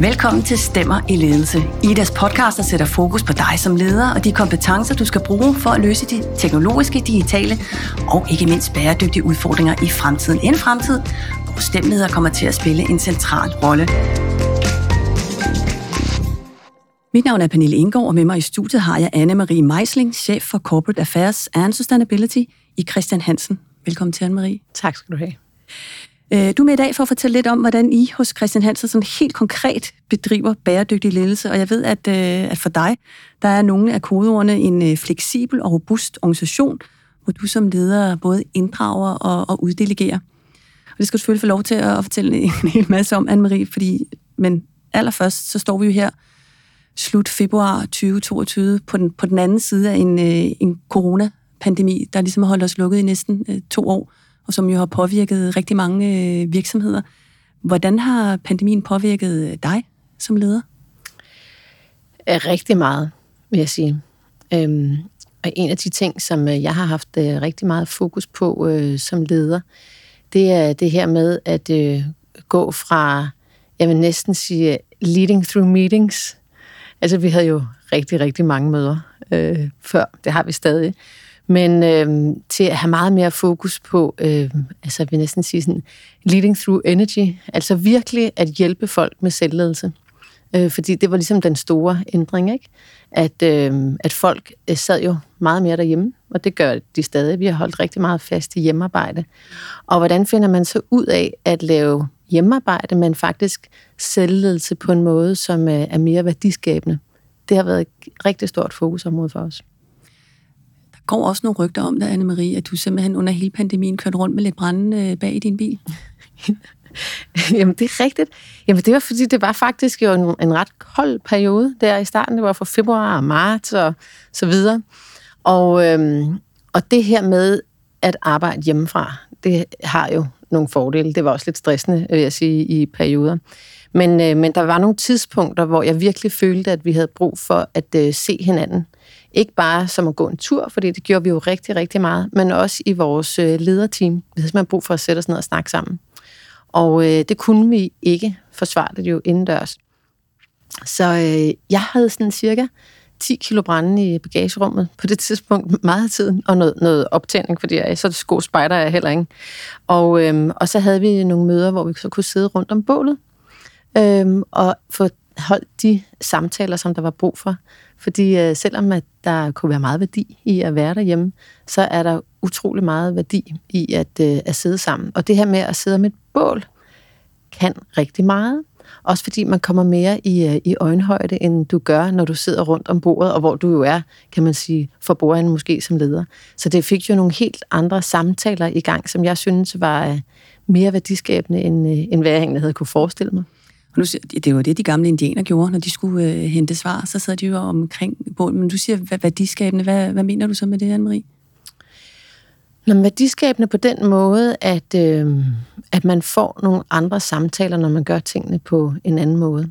Velkommen til Stemmer i Ledelse. Idas podcast, der sætter fokus på dig som leder og de kompetencer, du skal bruge for at løse de teknologiske, digitale og ikke mindst bæredygtige udfordringer i fremtiden. En fremtid, hvor stemmeleder kommer til at spille en central rolle. Mit navn er Pernille Indgaard, og med mig i studiet har jeg Anne-Marie Meisling, chef for Corporate Affairs and Sustainability i Christian Hansen. Velkommen til, Anne-Marie. Tak skal du have. Øh, du er med i dag for at fortælle lidt om, hvordan I hos Christian Hansen sådan helt konkret bedriver bæredygtig ledelse. Og jeg ved, at, øh, at for dig, der er nogle af kodeordene en øh, fleksibel og robust organisation, hvor du som leder både inddrager og, og uddelegerer. Og det skal du selvfølgelig få lov til at fortælle en hel masse om, Anne-Marie, fordi, men allerførst, så står vi jo her slut februar 2022 på den, på den anden side af en, øh, en coronapandemi, der ligesom har holdt os lukket i næsten to år og som jo har påvirket rigtig mange øh, virksomheder. Hvordan har pandemien påvirket øh, dig som leder? Øh, rigtig meget, vil jeg sige. Øhm, og en af de ting, som øh, jeg har haft rigtig meget fokus på øh, som leder, det er det her med at øh, gå fra, jeg vil næsten sige, leading through meetings. Altså, vi havde jo rigtig, rigtig mange møder øh, før. Det har vi stadig men øh, til at have meget mere fokus på, øh, altså jeg vil næsten sige sådan, leading through energy, altså virkelig at hjælpe folk med selvledelse. Øh, fordi det var ligesom den store ændring, ikke? At, øh, at folk øh, sad jo meget mere derhjemme, og det gør de stadig. Vi har holdt rigtig meget fast i hjemmearbejde. Og hvordan finder man så ud af at lave hjemmearbejde, men faktisk selvledelse på en måde, som øh, er mere værdiskabende? Det har været et rigtig stort fokusområde for os går også nogle rygter om dig, Anne-Marie, at du simpelthen under hele pandemien kørte rundt med lidt brænde øh, bag i din bil. Jamen, det er rigtigt. Jamen, det var fordi, det var faktisk jo en, en ret kold periode der i starten. Det var fra februar og marts og så videre. Og, øhm, og det her med at arbejde hjemmefra, det har jo nogle fordele. Det var også lidt stressende, vil jeg sige, i perioder. Men, øh, men der var nogle tidspunkter, hvor jeg virkelig følte, at vi havde brug for at øh, se hinanden. Ikke bare som at gå en tur, fordi det gjorde vi jo rigtig, rigtig meget, men også i vores øh, lederteam. hvis man har brug for at sætte os ned og snakke sammen. Og øh, det kunne vi ikke forsvare det jo indendørs. Så øh, jeg havde sådan cirka 10 kilo brænde i bagagerummet på det tidspunkt meget af tiden, og noget, noget optænding, fordi jeg så sko spejder jeg heller ikke. Og, øhm, og så havde vi nogle møder, hvor vi så kunne sidde rundt om bålet, øhm, og få holdt de samtaler, som der var brug for. Fordi øh, selvom at der kunne være meget værdi i at være derhjemme, så er der utrolig meget værdi i at, øh, at sidde sammen. Og det her med at sidde med et bål kan rigtig meget. Også fordi man kommer mere i, øh, i øjenhøjde, end du gør, når du sidder rundt om bordet, og hvor du jo er, kan man sige, for bordenden måske som leder. Så det fik jo nogle helt andre samtaler i gang, som jeg synes var øh, mere værdiskabende, end, øh, end hvad jeg egentlig havde kunne forestille mig. Og nu, det var det, de gamle indianer gjorde, når de skulle øh, hente svar. Så sad de jo omkring bålet. Men du siger hvad, værdiskabende. Hvad, hvad mener du så med det, Anne-Marie? Nå, værdiskabende på den måde, at, øh, at man får nogle andre samtaler, når man gør tingene på en anden måde.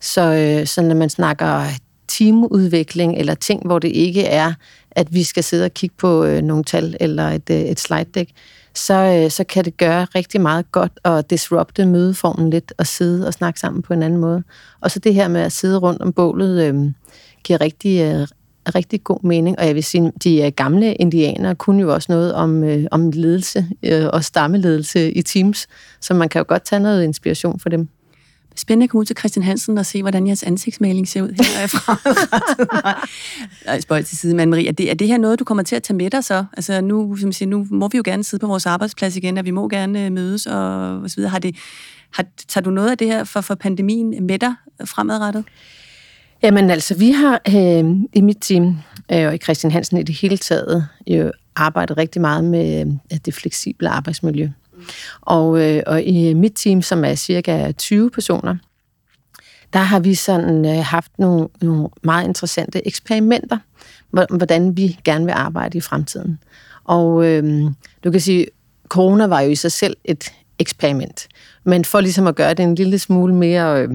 Så, øh, så når man snakker teamudvikling eller ting, hvor det ikke er, at vi skal sidde og kigge på øh, nogle tal eller et, øh, et slide deck, så, øh, så kan det gøre rigtig meget godt at disrupte mødeformen lidt og sidde og snakke sammen på en anden måde. Og så det her med at sidde rundt om bålet øh, giver rigtig, øh, rigtig god mening. Og jeg vil sige, de øh, gamle indianere kunne jo også noget om, øh, om ledelse øh, og stammeledelse i teams, så man kan jo godt tage noget inspiration for dem spændende at komme ud til Christian Hansen og se, hvordan jeres ansigtsmaling ser ud herfra. Nej, spøj til side, men Marie, er det, er det her noget, du kommer til at tage med dig så? Altså nu, som siger, nu må vi jo gerne sidde på vores arbejdsplads igen, og vi må gerne øh, mødes og, og så videre. Har det, har, tager du noget af det her for, for pandemien med dig fremadrettet? Jamen altså, vi har øh, i mit team, øh, og i Christian Hansen i det hele taget, jo arbejdet rigtig meget med øh, det fleksible arbejdsmiljø. Og, øh, og i mit team, som er cirka 20 personer, der har vi sådan øh, haft nogle, nogle meget interessante eksperimenter, hvordan vi gerne vil arbejde i fremtiden. Og øh, du kan sige, corona var jo i sig selv et eksperiment. Men for ligesom at gøre det en lille smule mere øh,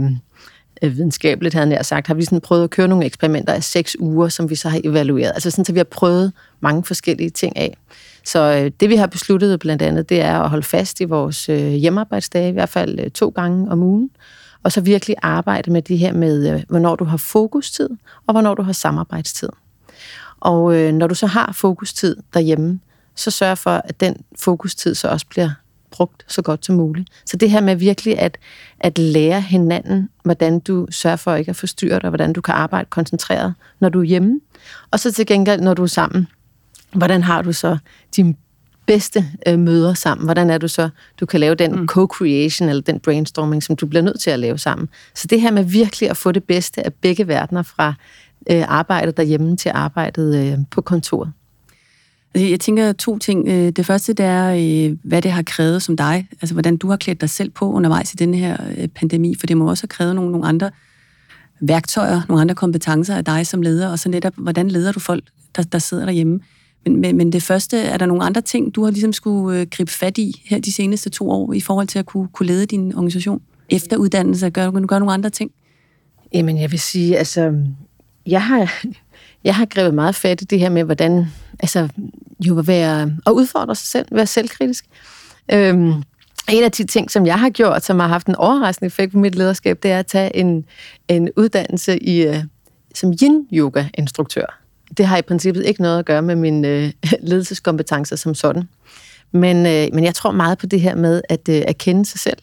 øh videnskabeligt, havde jeg sagt, har vi sådan prøvet at køre nogle eksperimenter af seks uger, som vi så har evalueret. Altså sådan, så vi har prøvet mange forskellige ting af. Så øh, det vi har besluttet blandt andet, det er at holde fast i vores øh, hjemmearbejdsdage, i hvert fald øh, to gange om ugen. og så virkelig arbejde med det her med, øh, hvornår du har fokustid, og hvornår du har samarbejdstid. Og øh, når du så har fokustid derhjemme, så sørg for, at den fokustid så også bliver brugt så godt som muligt. Så det her med virkelig at, at lære hinanden, hvordan du sørger for ikke at forstyrre dig, hvordan du kan arbejde koncentreret, når du er hjemme. Og så til gengæld, når du er sammen, hvordan har du så de bedste øh, møder sammen? Hvordan er du så, du kan lave den mm. co-creation eller den brainstorming, som du bliver nødt til at lave sammen? Så det her med virkelig at få det bedste af begge verdener fra øh, arbejdet derhjemme til arbejdet øh, på kontoret. Altså, jeg tænker to ting. Øh, det første, det er, øh, hvad det har krævet som dig. Altså, hvordan du har klædt dig selv på undervejs i den her øh, pandemi, for det må også have krævet nogle, nogle andre værktøjer, nogle andre kompetencer af dig som leder, og så netop, hvordan leder du folk, der, der sidder derhjemme. Men, men, men det første, er der nogle andre ting, du har ligesom skulle øh, gribe fat i her de seneste to år, i forhold til at kunne, kunne lede din organisation? Efter uddannelse, gør du gøre nogle andre ting? Jamen, jeg vil sige, altså, jeg har, jeg har grebet meget fat i det her med, hvordan, altså, jo at være, at udfordre sig selv, være selvkritisk. Øhm, en af de ting, som jeg har gjort, som har haft en overraskende effekt på mit lederskab, det er at tage en, en uddannelse i, uh, som yin-yoga-instruktør. Det har i princippet ikke noget at gøre med mine øh, ledelseskompetencer som sådan. Men, øh, men jeg tror meget på det her med at, erkende at kende sig selv,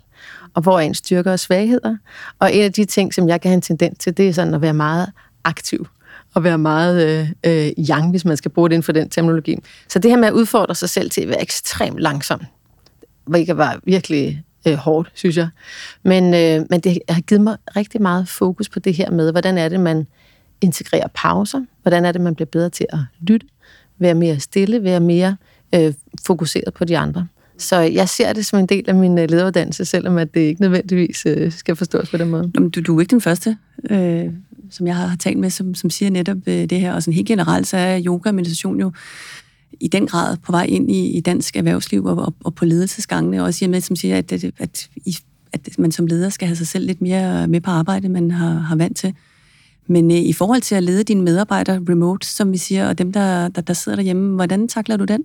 og hvor er ens styrker og svagheder. Og en af de ting, som jeg kan have en tendens til, det er sådan at være meget aktiv og være meget øh, øh, yang, hvis man skal bruge det inden for den terminologi. Så det her med at udfordre sig selv til at være ekstremt langsom, hvilket var virkelig øh, hårdt, synes jeg. Men, øh, men det har givet mig rigtig meget fokus på det her med, hvordan er det, man integrerer pauser, hvordan er det, man bliver bedre til at lytte, være mere stille, være mere øh, fokuseret på de andre. Så jeg ser det som en del af min øh, lederuddannelse, selvom at det ikke nødvendigvis øh, skal forstås på den måde. Du, du er ikke den første, øh, som jeg har talt med, som, som siger netop øh, det her. Og sådan helt generelt, så er yoga og meditation jo i den grad på vej ind i, i dansk erhvervsliv og, og, og på ledelsesgangene. Også med, som siger, at, at, at, at man som leder skal have sig selv lidt mere med på arbejde, man har, har vant til. Men øh, i forhold til at lede dine medarbejdere remote, som vi siger, og dem, der, der, der sidder derhjemme, hvordan takler du den?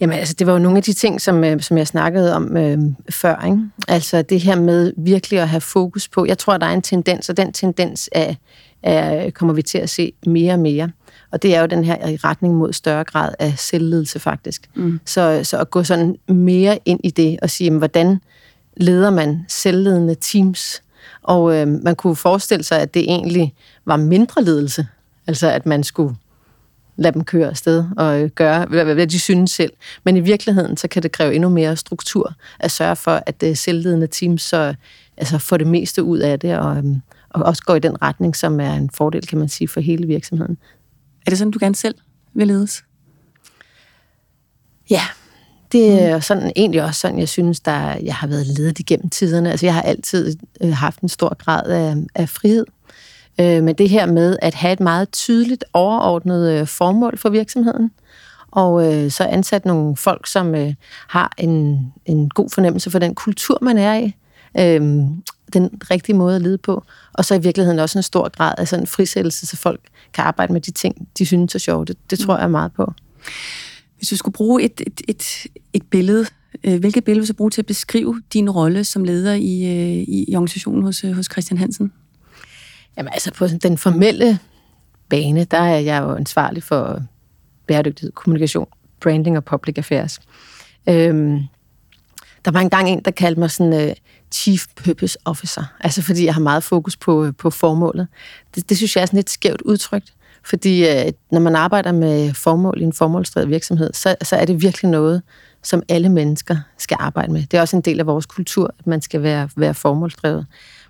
Jamen altså, det var jo nogle af de ting, som, øh, som jeg snakkede om øh, før. Ikke? Altså det her med virkelig at have fokus på. Jeg tror, der er en tendens, og den tendens er, er, kommer vi til at se mere og mere. Og det er jo den her i retning mod større grad af selvledelse faktisk. Mm. Så, så at gå sådan mere ind i det og sige, jamen, hvordan leder man selvledende teams? Og øh, man kunne forestille sig, at det egentlig var mindre ledelse. Altså at man skulle lade dem køre afsted og øh, gøre, hvad de synes selv. Men i virkeligheden, så kan det kræve endnu mere struktur at sørge for, at det selvledende team så altså, får det meste ud af det, og, øhm, og også går i den retning, som er en fordel, kan man sige, for hele virksomheden. Er det sådan, du gerne selv vil ledes? Ja, det er mm. sådan, egentlig også sådan, jeg synes, der jeg har været ledet igennem tiderne. Altså, jeg har altid øh, haft en stor grad af, af frihed øh, med det her med at have et meget tydeligt overordnet øh, formål for virksomheden, og øh, så ansat nogle folk, som øh, har en, en god fornemmelse for den kultur, man er i, øh, den rigtige måde at lede på, og så i virkeligheden også en stor grad af sådan frisættelse, så folk kan arbejde med de ting, de synes er sjove. Det, det tror jeg meget på. Hvis du skulle bruge et, et, et, et billede, øh, hvilket billede vil du bruge til at beskrive din rolle som leder i, øh, i, i organisationen hos, øh, hos Christian Hansen? Jamen altså på den formelle bane, der er jeg jo ansvarlig for bæredygtighed, kommunikation, branding og public affairs. Øhm, der var engang en, der kaldte mig sådan uh, Chief Purpose Officer, altså fordi jeg har meget fokus på, øh, på formålet. Det, det synes jeg er sådan lidt skævt udtrykt, fordi uh, når man arbejder med formål i en formålsdrevet virksomhed, så, så er det virkelig noget, som alle mennesker skal arbejde med. Det er også en del af vores kultur, at man skal være, være formålsdrevet.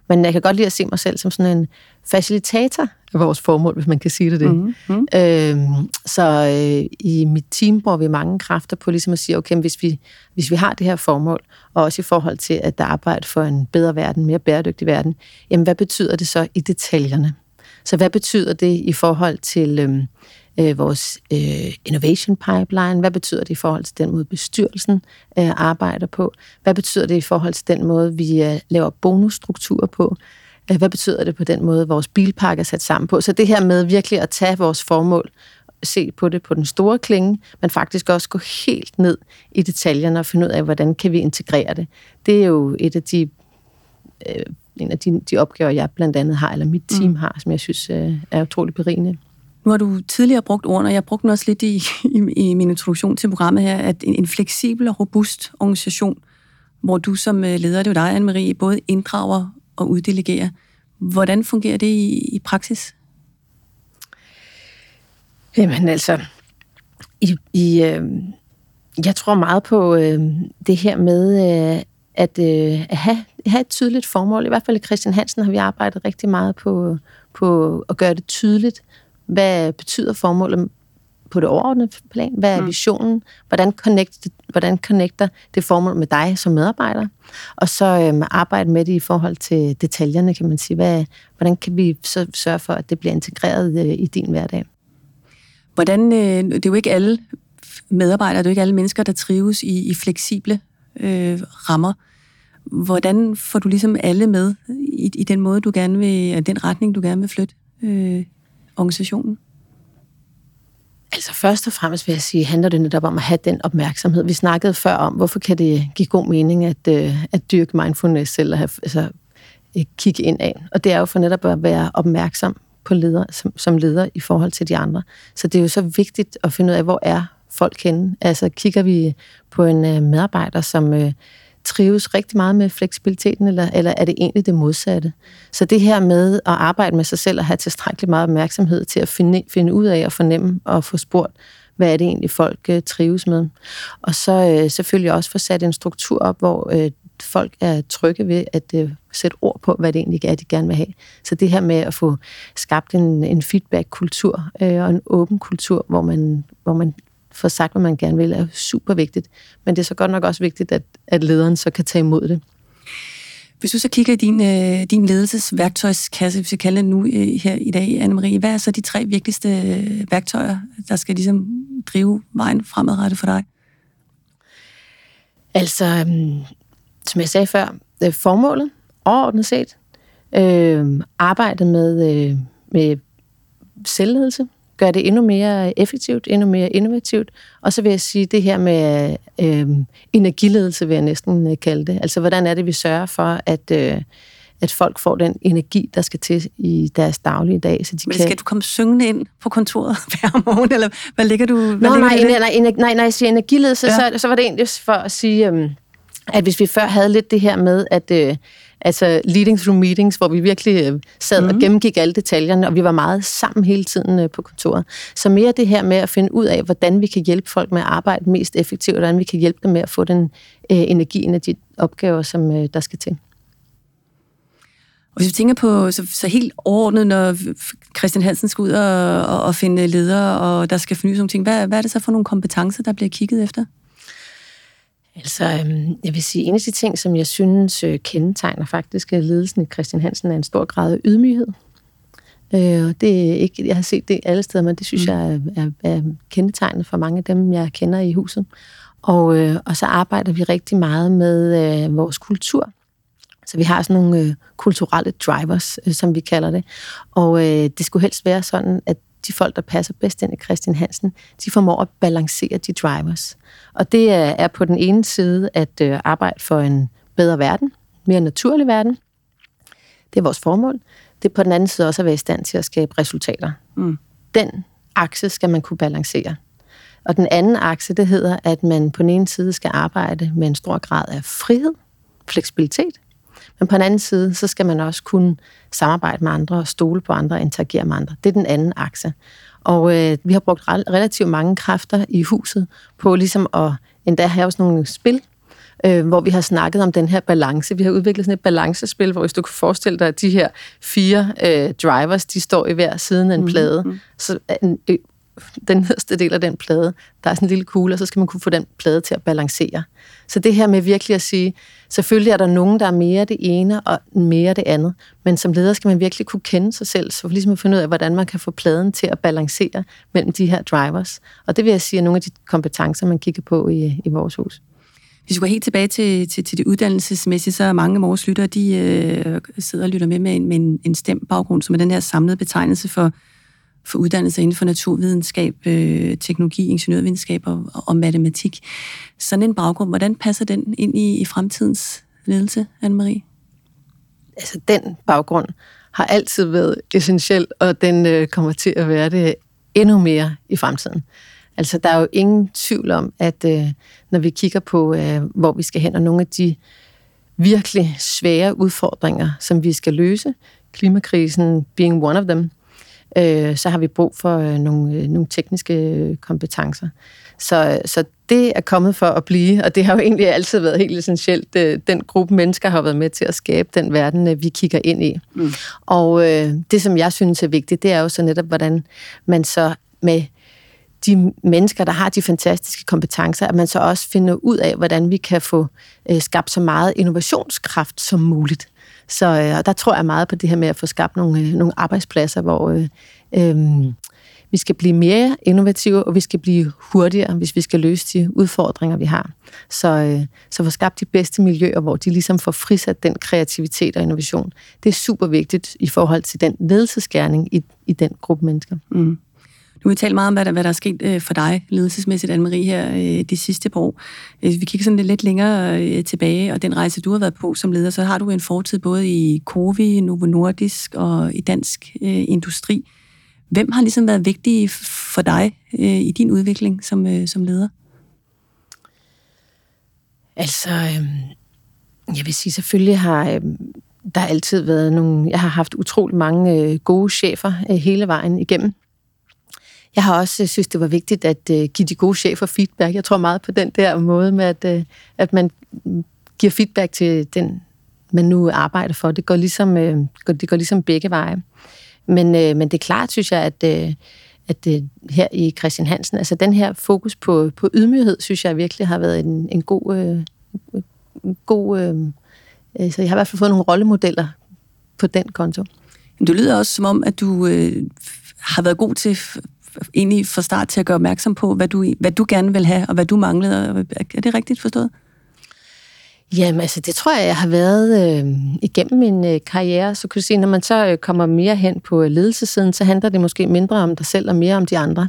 Men jeg kan godt lide at se mig selv som sådan en facilitator af vores formål, hvis man kan sige det. det. Mm-hmm. Øhm, så øh, i mit team bruger vi mange kræfter på ligesom at sige, okay, hvis vi, hvis vi har det her formål, og også i forhold til at der arbejde for en bedre verden, mere bæredygtig verden, jamen hvad betyder det så i detaljerne? Så hvad betyder det i forhold til øhm, øh, vores øh, innovation pipeline? Hvad betyder det i forhold til den måde, bestyrelsen øh, arbejder på? Hvad betyder det i forhold til den måde, vi øh, laver bonusstrukturer på? Øh, hvad betyder det på den måde, vores bilpark er sat sammen på? Så det her med virkelig at tage vores formål, se på det på den store klinge, men faktisk også gå helt ned i detaljerne og finde ud af, hvordan kan vi integrere det. Det er jo et af de øh, en af de, de opgaver, jeg blandt andet har, eller mit team mm. har, som jeg synes øh, er utrolig berigende. Nu har du tidligere brugt ordene, og jeg brugte den også lidt i, i, i min introduktion til programmet her, at en, en fleksibel og robust organisation, hvor du som øh, leder, det er dig, Anne-Marie, både inddrager og uddelegerer. Hvordan fungerer det i, i praksis? Jamen altså, i, i, øh, jeg tror meget på øh, det her med øh, at, øh, at have, have et tydeligt formål. I hvert fald i Christian Hansen har vi arbejdet rigtig meget på, på at gøre det tydeligt, hvad betyder formålet på det overordnede plan? Hvad er mm. visionen? Hvordan, connect, hvordan connecter det formål med dig som medarbejder? Og så øhm, arbejde med det i forhold til detaljerne, kan man sige. Hvad, hvordan kan vi så sørge for, at det bliver integreret øh, i din hverdag? Hvordan, øh, det er jo ikke alle medarbejdere, det er jo ikke alle mennesker, der trives i, i fleksible øh, rammer. Hvordan får du ligesom alle med i, i den måde, du gerne vil, den retning, du gerne vil flytte øh, organisationen? Altså først og fremmest vil jeg sige, handler det netop om at have den opmærksomhed. Vi snakkede før om, hvorfor kan det give god mening at, øh, at dyrke mindfulness eller have, altså, øh, kigge ind af. Og det er jo for netop at være opmærksom på leder, som, som leder i forhold til de andre. Så det er jo så vigtigt at finde ud af, hvor er folk henne. Altså kigger vi på en øh, medarbejder, som øh, trives rigtig meget med fleksibiliteten, eller, eller er det egentlig det modsatte? Så det her med at arbejde med sig selv og have tilstrækkeligt meget opmærksomhed til at finde, finde ud af og fornemme og få spurgt, hvad er det egentlig, folk øh, trives med? Og så øh, selvfølgelig også få sat en struktur op, hvor øh, folk er trygge ved at øh, sætte ord på, hvad det egentlig er, de gerne vil have. Så det her med at få skabt en, en feedback-kultur øh, og en åben kultur, hvor man, hvor man få sagt, hvad man gerne vil, er super vigtigt. Men det er så godt nok også vigtigt, at, at lederen så kan tage imod det. Hvis du så kigger i din, øh, din ledelsesværktøjskasse, hvis jeg kalder det nu øh, her i dag, Anne-Marie, hvad er så de tre vigtigste øh, værktøjer, der skal ligesom drive vejen fremadrettet for dig? Altså, øh, som jeg sagde før, øh, formålet, overordnet set, øh, arbejdet med, øh, med selvledelse, gøre det endnu mere effektivt, endnu mere innovativt. Og så vil jeg sige det her med øh, energiledelse, vil jeg næsten øh, kalde det. Altså, hvordan er det, vi sørger for, at... Øh, at folk får den energi, der skal til i deres daglige dag. Så de Men skal kan... du komme syngende ind på kontoret hver morgen, eller hvad ligger du... Hvad Nå, ligger nej, nej, nej, nej, når jeg siger energiledelse, ja. så, så var det egentlig for at sige, øh, at hvis vi før havde lidt det her med, at... Øh, altså leading through meetings, hvor vi virkelig øh, sad mm. og mhm. gennemgik alle detaljerne, og vi var meget sammen hele tiden øh, på kontoret. Så mere det her med at finde ud af, hvordan vi kan hjælpe folk med at arbejde mest effektivt, og hvordan vi kan hjælpe dem med at få den øh, energi af de opgaver, som øh, der skal til. Og hvis vi tænker på, så, så helt overordnet, når Christian Hansen skal ud og, og, og finde ledere, og der skal fornyes nogle ting, hvad, hvad er det så for nogle kompetencer, der bliver kigget efter? Altså, øhm, jeg vil sige, en af de ting, som jeg synes øh, kendetegner faktisk ledelsen i Christian Hansen, er en stor grad af ydmyghed. Øh, det er ikke, jeg har set det alle steder, men det synes mm. jeg er, er, er kendetegnet for mange af dem, jeg kender i huset. Og, øh, og så arbejder vi rigtig meget med øh, vores kultur. Så vi har sådan nogle øh, kulturelle drivers, øh, som vi kalder det. Og øh, det skulle helst være sådan, at de folk, der passer bedst ind i Christian Hansen, de formår at balancere de drivers. Og det er på den ene side at øh, arbejde for en bedre verden, mere naturlig verden. Det er vores formål. Det er på den anden side også at være i stand til at skabe resultater. Mm. Den akse skal man kunne balancere. Og den anden akse, det hedder, at man på den ene side skal arbejde med en stor grad af frihed, fleksibilitet, men på den anden side, så skal man også kunne samarbejde med andre og stole på andre og interagere med andre. Det er den anden akse. Og øh, vi har brugt relativt mange kræfter i huset på ligesom at endda have også nogle spil, øh, hvor vi har snakket om den her balance. Vi har udviklet sådan et balancespil, hvor hvis du kan forestille dig, at de her fire øh, drivers, de står i hver siden af en mhm, plade. Mm-hmm. Så en, øh, den nederste del af den plade, der er sådan en lille kugle, og så skal man kunne få den plade til at balancere. Så det her med virkelig at sige, selvfølgelig er der nogen, der er mere det ene og mere det andet, men som leder skal man virkelig kunne kende sig selv, så for ligesom at finde ud af, hvordan man kan få pladen til at balancere mellem de her drivers. Og det vil jeg sige er nogle af de kompetencer, man kigger på i, i vores hus. Hvis vi går helt tilbage til, til, til det uddannelsesmæssige, så er mange af vores lyttere, de øh, sidder og lytter med med en, med en, en stemt baggrund, som er den her samlede betegnelse for for uddannelser inden for naturvidenskab, øh, teknologi, ingeniørvidenskab og, og matematik. Sådan en baggrund, hvordan passer den ind i, i fremtidens ledelse, Anne-Marie? altså den baggrund har altid været essentiel, og den øh, kommer til at være det endnu mere i fremtiden. Altså, der er jo ingen tvivl om, at øh, når vi kigger på, øh, hvor vi skal hen, og nogle af de virkelig svære udfordringer, som vi skal løse, klimakrisen being one of them, øh, så har vi brug for øh, nogle, øh, nogle tekniske kompetencer. Så, så det er kommet for at blive, og det har jo egentlig altid været helt essentielt. Øh, den gruppe mennesker har været med til at skabe den verden, øh, vi kigger ind i. Mm. Og øh, det, som jeg synes er vigtigt, det er jo så netop, hvordan man så med de mennesker, der har de fantastiske kompetencer, at man så også finder ud af, hvordan vi kan få øh, skabt så meget innovationskraft som muligt. Så øh, der tror jeg meget på det her med at få skabt nogle, øh, nogle arbejdspladser, hvor øh, øh, vi skal blive mere innovative, og vi skal blive hurtigere, hvis vi skal løse de udfordringer, vi har. Så, øh, så få skabt de bedste miljøer, hvor de ligesom får frisat den kreativitet og innovation. Det er super vigtigt i forhold til den ledelsesgærning i, i den gruppe mennesker. Mm. Nu har vi talt meget om, hvad der, hvad der er sket øh, for dig ledelsesmæssigt, Anne-Marie, her øh, de sidste par år. Hvis vi kigger sådan lidt længere øh, tilbage, og den rejse, du har været på som leder, så har du en fortid både i Covi, Novo Nordisk og i dansk øh, industri. Hvem har ligesom været vigtige for dig øh, i din udvikling som, som leder? Altså, øhm, jeg vil sige, selvfølgelig har øhm, der altid været nogle... Jeg har haft utrolig mange gode chefer hele vejen igennem. Jeg har også øh, synes, det var vigtigt at øh, give de gode chefer feedback. Jeg tror meget på den der måde med, at, øh, at man giver feedback til den, man nu arbejder for. Det går ligesom, uh, det går ligesom begge veje. Men, men det er klart, synes jeg, at, at uh, her i Christian Hansen, altså den her fokus på, på ydmyghed, synes jeg virkelig har været en, en god... Øh, en god øh, så jeg har i hvert fald fået nogle rollemodeller på den konto. Du lyder også som om, at du øh, har været god til egentlig fra start til at gøre opmærksom på, hvad du, hvad du gerne vil have, og hvad du manglede. Er det rigtigt forstået? Jamen, altså, det tror jeg, jeg har været øh, igennem min øh, karriere. Så kunne sige, når man så øh, kommer mere hen på ledelsesiden, så handler det måske mindre om dig selv og mere om de andre.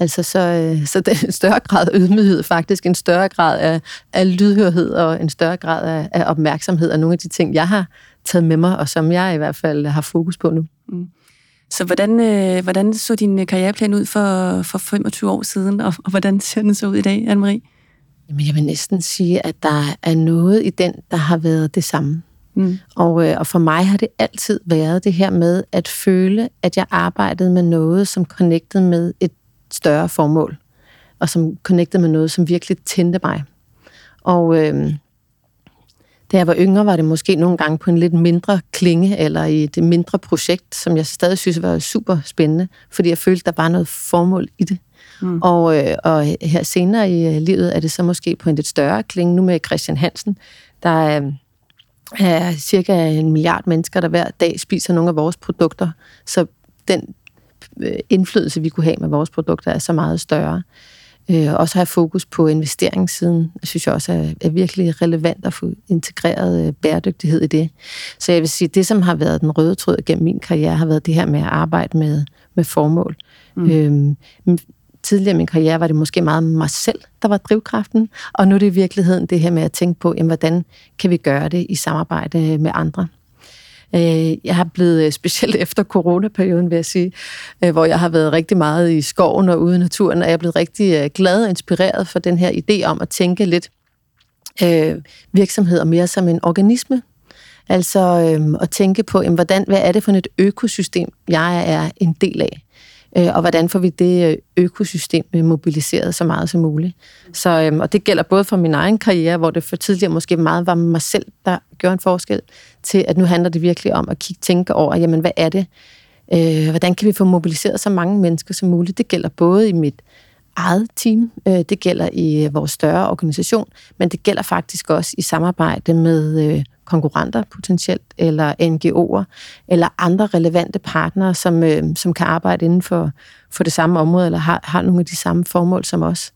Altså, så, øh, så det er en større grad af ydmyghed faktisk, en større grad af, af lydhørhed og en større grad af, af opmærksomhed og nogle af de ting, jeg har taget med mig, og som jeg i hvert fald har fokus på nu. Mm. Så hvordan, øh, hvordan så din øh, karriereplan ud for, for 25 år siden, og, og hvordan ser den så ud i dag, Anne-Marie? Jamen, jeg vil næsten sige, at der er noget i den, der har været det samme. Mm. Og, øh, og for mig har det altid været det her med at føle, at jeg arbejdede med noget, som connectede med et større formål, og som connectede med noget, som virkelig tændte mig. Og øh, da jeg var yngre, var det måske nogle gange på en lidt mindre klinge, eller i et mindre projekt, som jeg stadig synes var super spændende, fordi jeg følte, der var noget formål i det. Mm. Og, øh, og her senere i øh, livet er det så måske på en lidt større klinge, nu med Christian Hansen, der er, er cirka en milliard mennesker, der hver dag spiser nogle af vores produkter. Så den øh, indflydelse, vi kunne have med vores produkter, er så meget større. Øh, også have fokus på investeringssiden, jeg synes jeg også er, er virkelig relevant at få integreret øh, bæredygtighed i det. Så jeg vil sige, det som har været den røde tråd gennem min karriere, har været det her med at arbejde med, med formål. Mm. Øhm, tidligere i min karriere var det måske meget mig selv, der var drivkraften, og nu er det i virkeligheden det her med at tænke på, jamen, hvordan kan vi gøre det i samarbejde med andre. Øh, jeg har blevet, øh, specielt efter coronaperioden, vil jeg sige, øh, hvor jeg har været rigtig meget i skoven og ude i naturen, og jeg er blevet rigtig øh, glad og inspireret for den her idé om at tænke lidt øh, virksomheder mere som en organisme. Altså øh, at tænke på, jamen, hvordan, hvad er det for et økosystem, jeg er en del af? Øh, og hvordan får vi det øh, økosystem øh, mobiliseret så meget som muligt. Så, øhm, og det gælder både for min egen karriere, hvor det for tidligere måske meget var mig selv, der gjorde en forskel, til at nu handler det virkelig om at kigge, tænke over, jamen hvad er det? Øh, hvordan kan vi få mobiliseret så mange mennesker som muligt? Det gælder både i mit eget team, øh, det gælder i vores større organisation, men det gælder faktisk også i samarbejde med øh, konkurrenter potentielt, eller NGO'er, eller andre relevante partnere, som, øh, som kan arbejde inden for, for det samme område, eller har, har nogle af de samme formål som os.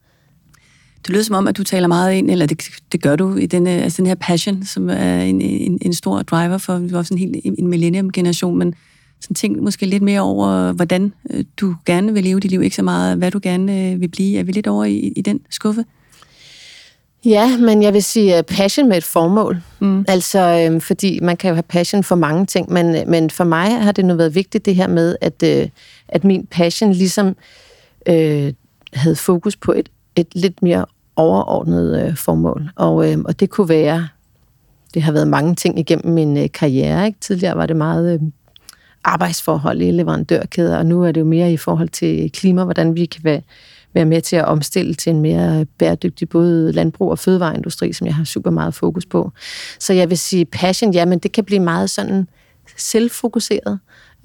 Det lyder som om, at du taler meget ind, eller det, det gør du, i denne, altså den her passion, som er en, en, en stor driver for, vi var sådan en helt en millennium-generation, men sådan tænk måske lidt mere over, hvordan øh, du gerne vil leve dit liv, ikke så meget, hvad du gerne øh, vil blive. Er vi lidt over i, i den skuffe? Ja, men jeg vil sige uh, passion med et formål. Mm. Altså, øhm, fordi man kan jo have passion for mange ting, men, men for mig har det nu været vigtigt det her med, at, øh, at min passion ligesom øh, havde fokus på et, et lidt mere overordnet øh, formål. Og, øh, og det kunne være, det har været mange ting igennem min øh, karriere. Ikke? Tidligere var det meget øh, arbejdsforhold i leverandørkæder, og nu er det jo mere i forhold til klima, hvordan vi kan være, være med til at omstille til en mere bæredygtig både landbrug og fødevareindustri, som jeg har super meget fokus på. Så jeg vil sige, passion, ja, men det kan blive meget sådan selvfokuseret,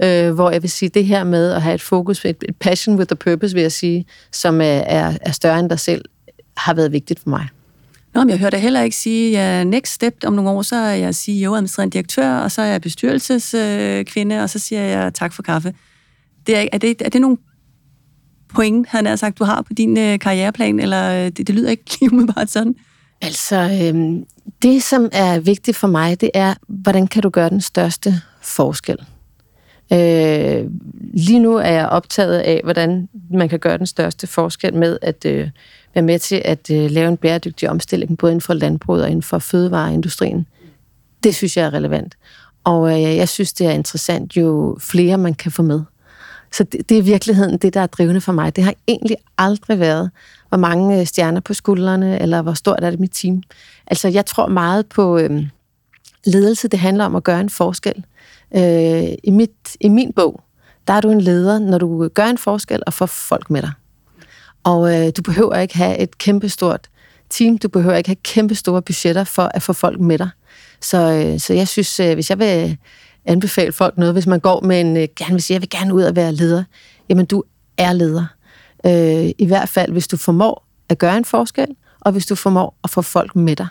øh, hvor jeg vil sige, det her med at have et fokus, et, et passion with a purpose, vil jeg sige, som er, er, er større end dig selv, har været vigtigt for mig. Nå, men jeg hørte heller ikke sige, at ja, next step om nogle år, så er jeg CEO, administrerende direktør, og så er jeg bestyrelseskvinde, og så siger jeg tak for kaffe. Det er, er, det, er det nogle point, han har sagt, du har på din øh, karriereplan, eller øh, det, det lyder ikke lige umiddelbart sådan? Altså, øh, det som er vigtigt for mig, det er, hvordan kan du gøre den største forskel? Øh, lige nu er jeg optaget af, hvordan man kan gøre den største forskel med at øh, være med til at øh, lave en bæredygtig omstilling, både inden for landbruget og inden for fødevareindustrien. Det synes jeg er relevant. Og øh, jeg synes, det er interessant, jo flere man kan få med. Så det, det er i virkeligheden det, der er drivende for mig. Det har egentlig aldrig været, hvor mange øh, stjerner på skuldrene, eller hvor stort er det mit team. Altså, jeg tror meget på øh, ledelse. Det handler om at gøre en forskel. Øh, i, mit, I min bog, der er du en leder, når du øh, gør en forskel og får folk med dig. Og øh, du behøver ikke have et kæmpestort team, du behøver ikke have kæmpe store budgetter for at få folk med dig. Så, øh, så jeg synes, øh, hvis jeg vil anbefale folk noget, hvis man går med en, øh, gerne vil sige, jeg vil gerne ud og være leder, jamen du er leder. Øh, I hvert fald, hvis du formår at gøre en forskel, og hvis du formår at få folk med dig.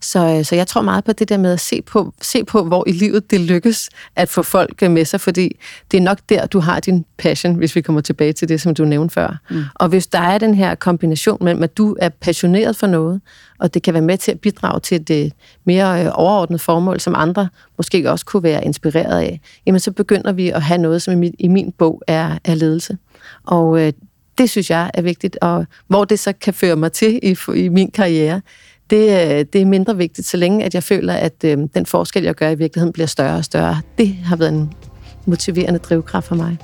Så, øh, så jeg tror meget på det der med at se på, se på, hvor i livet det lykkes at få folk med sig, fordi det er nok der, du har din passion, hvis vi kommer tilbage til det, som du nævnte før. Mm. Og hvis der er den her kombination mellem, at du er passioneret for noget, og det kan være med til at bidrage til det mere øh, overordnede formål, som andre måske også kunne være inspireret af, jamen så begynder vi at have noget, som i min, i min bog er, er ledelse. Og øh, det synes jeg er vigtigt, og hvor det så kan føre mig til i, i min karriere, det, øh, det er mindre vigtigt, så længe at jeg føler, at øh, den forskel, jeg gør i virkeligheden, bliver større og større. Det har været en motiverende drivkraft for mig.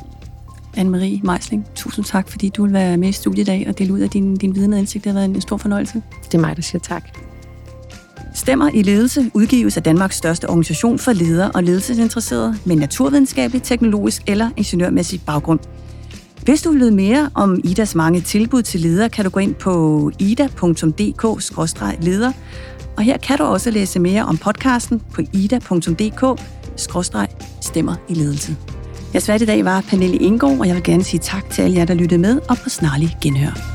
Anne-Marie Meisling, tusind tak, fordi du vil være med i studiet i dag og dele ud af din, din viden og indsigt. Det har været en stor fornøjelse. Det er mig, der siger tak. Stemmer i ledelse udgives af Danmarks største organisation for ledere og ledelsesinteresserede med naturvidenskabelig, teknologisk eller ingeniørmæssig baggrund. Hvis du vil vide mere om Idas mange tilbud til ledere, kan du gå ind på ida.dk-leder. Og her kan du også læse mere om podcasten på ida.dk-stemmer i ledelse. Jeg svært i dag var Pernille Indgaard, og jeg vil gerne sige tak til alle jer, der lyttede med, og på snarlig genhør.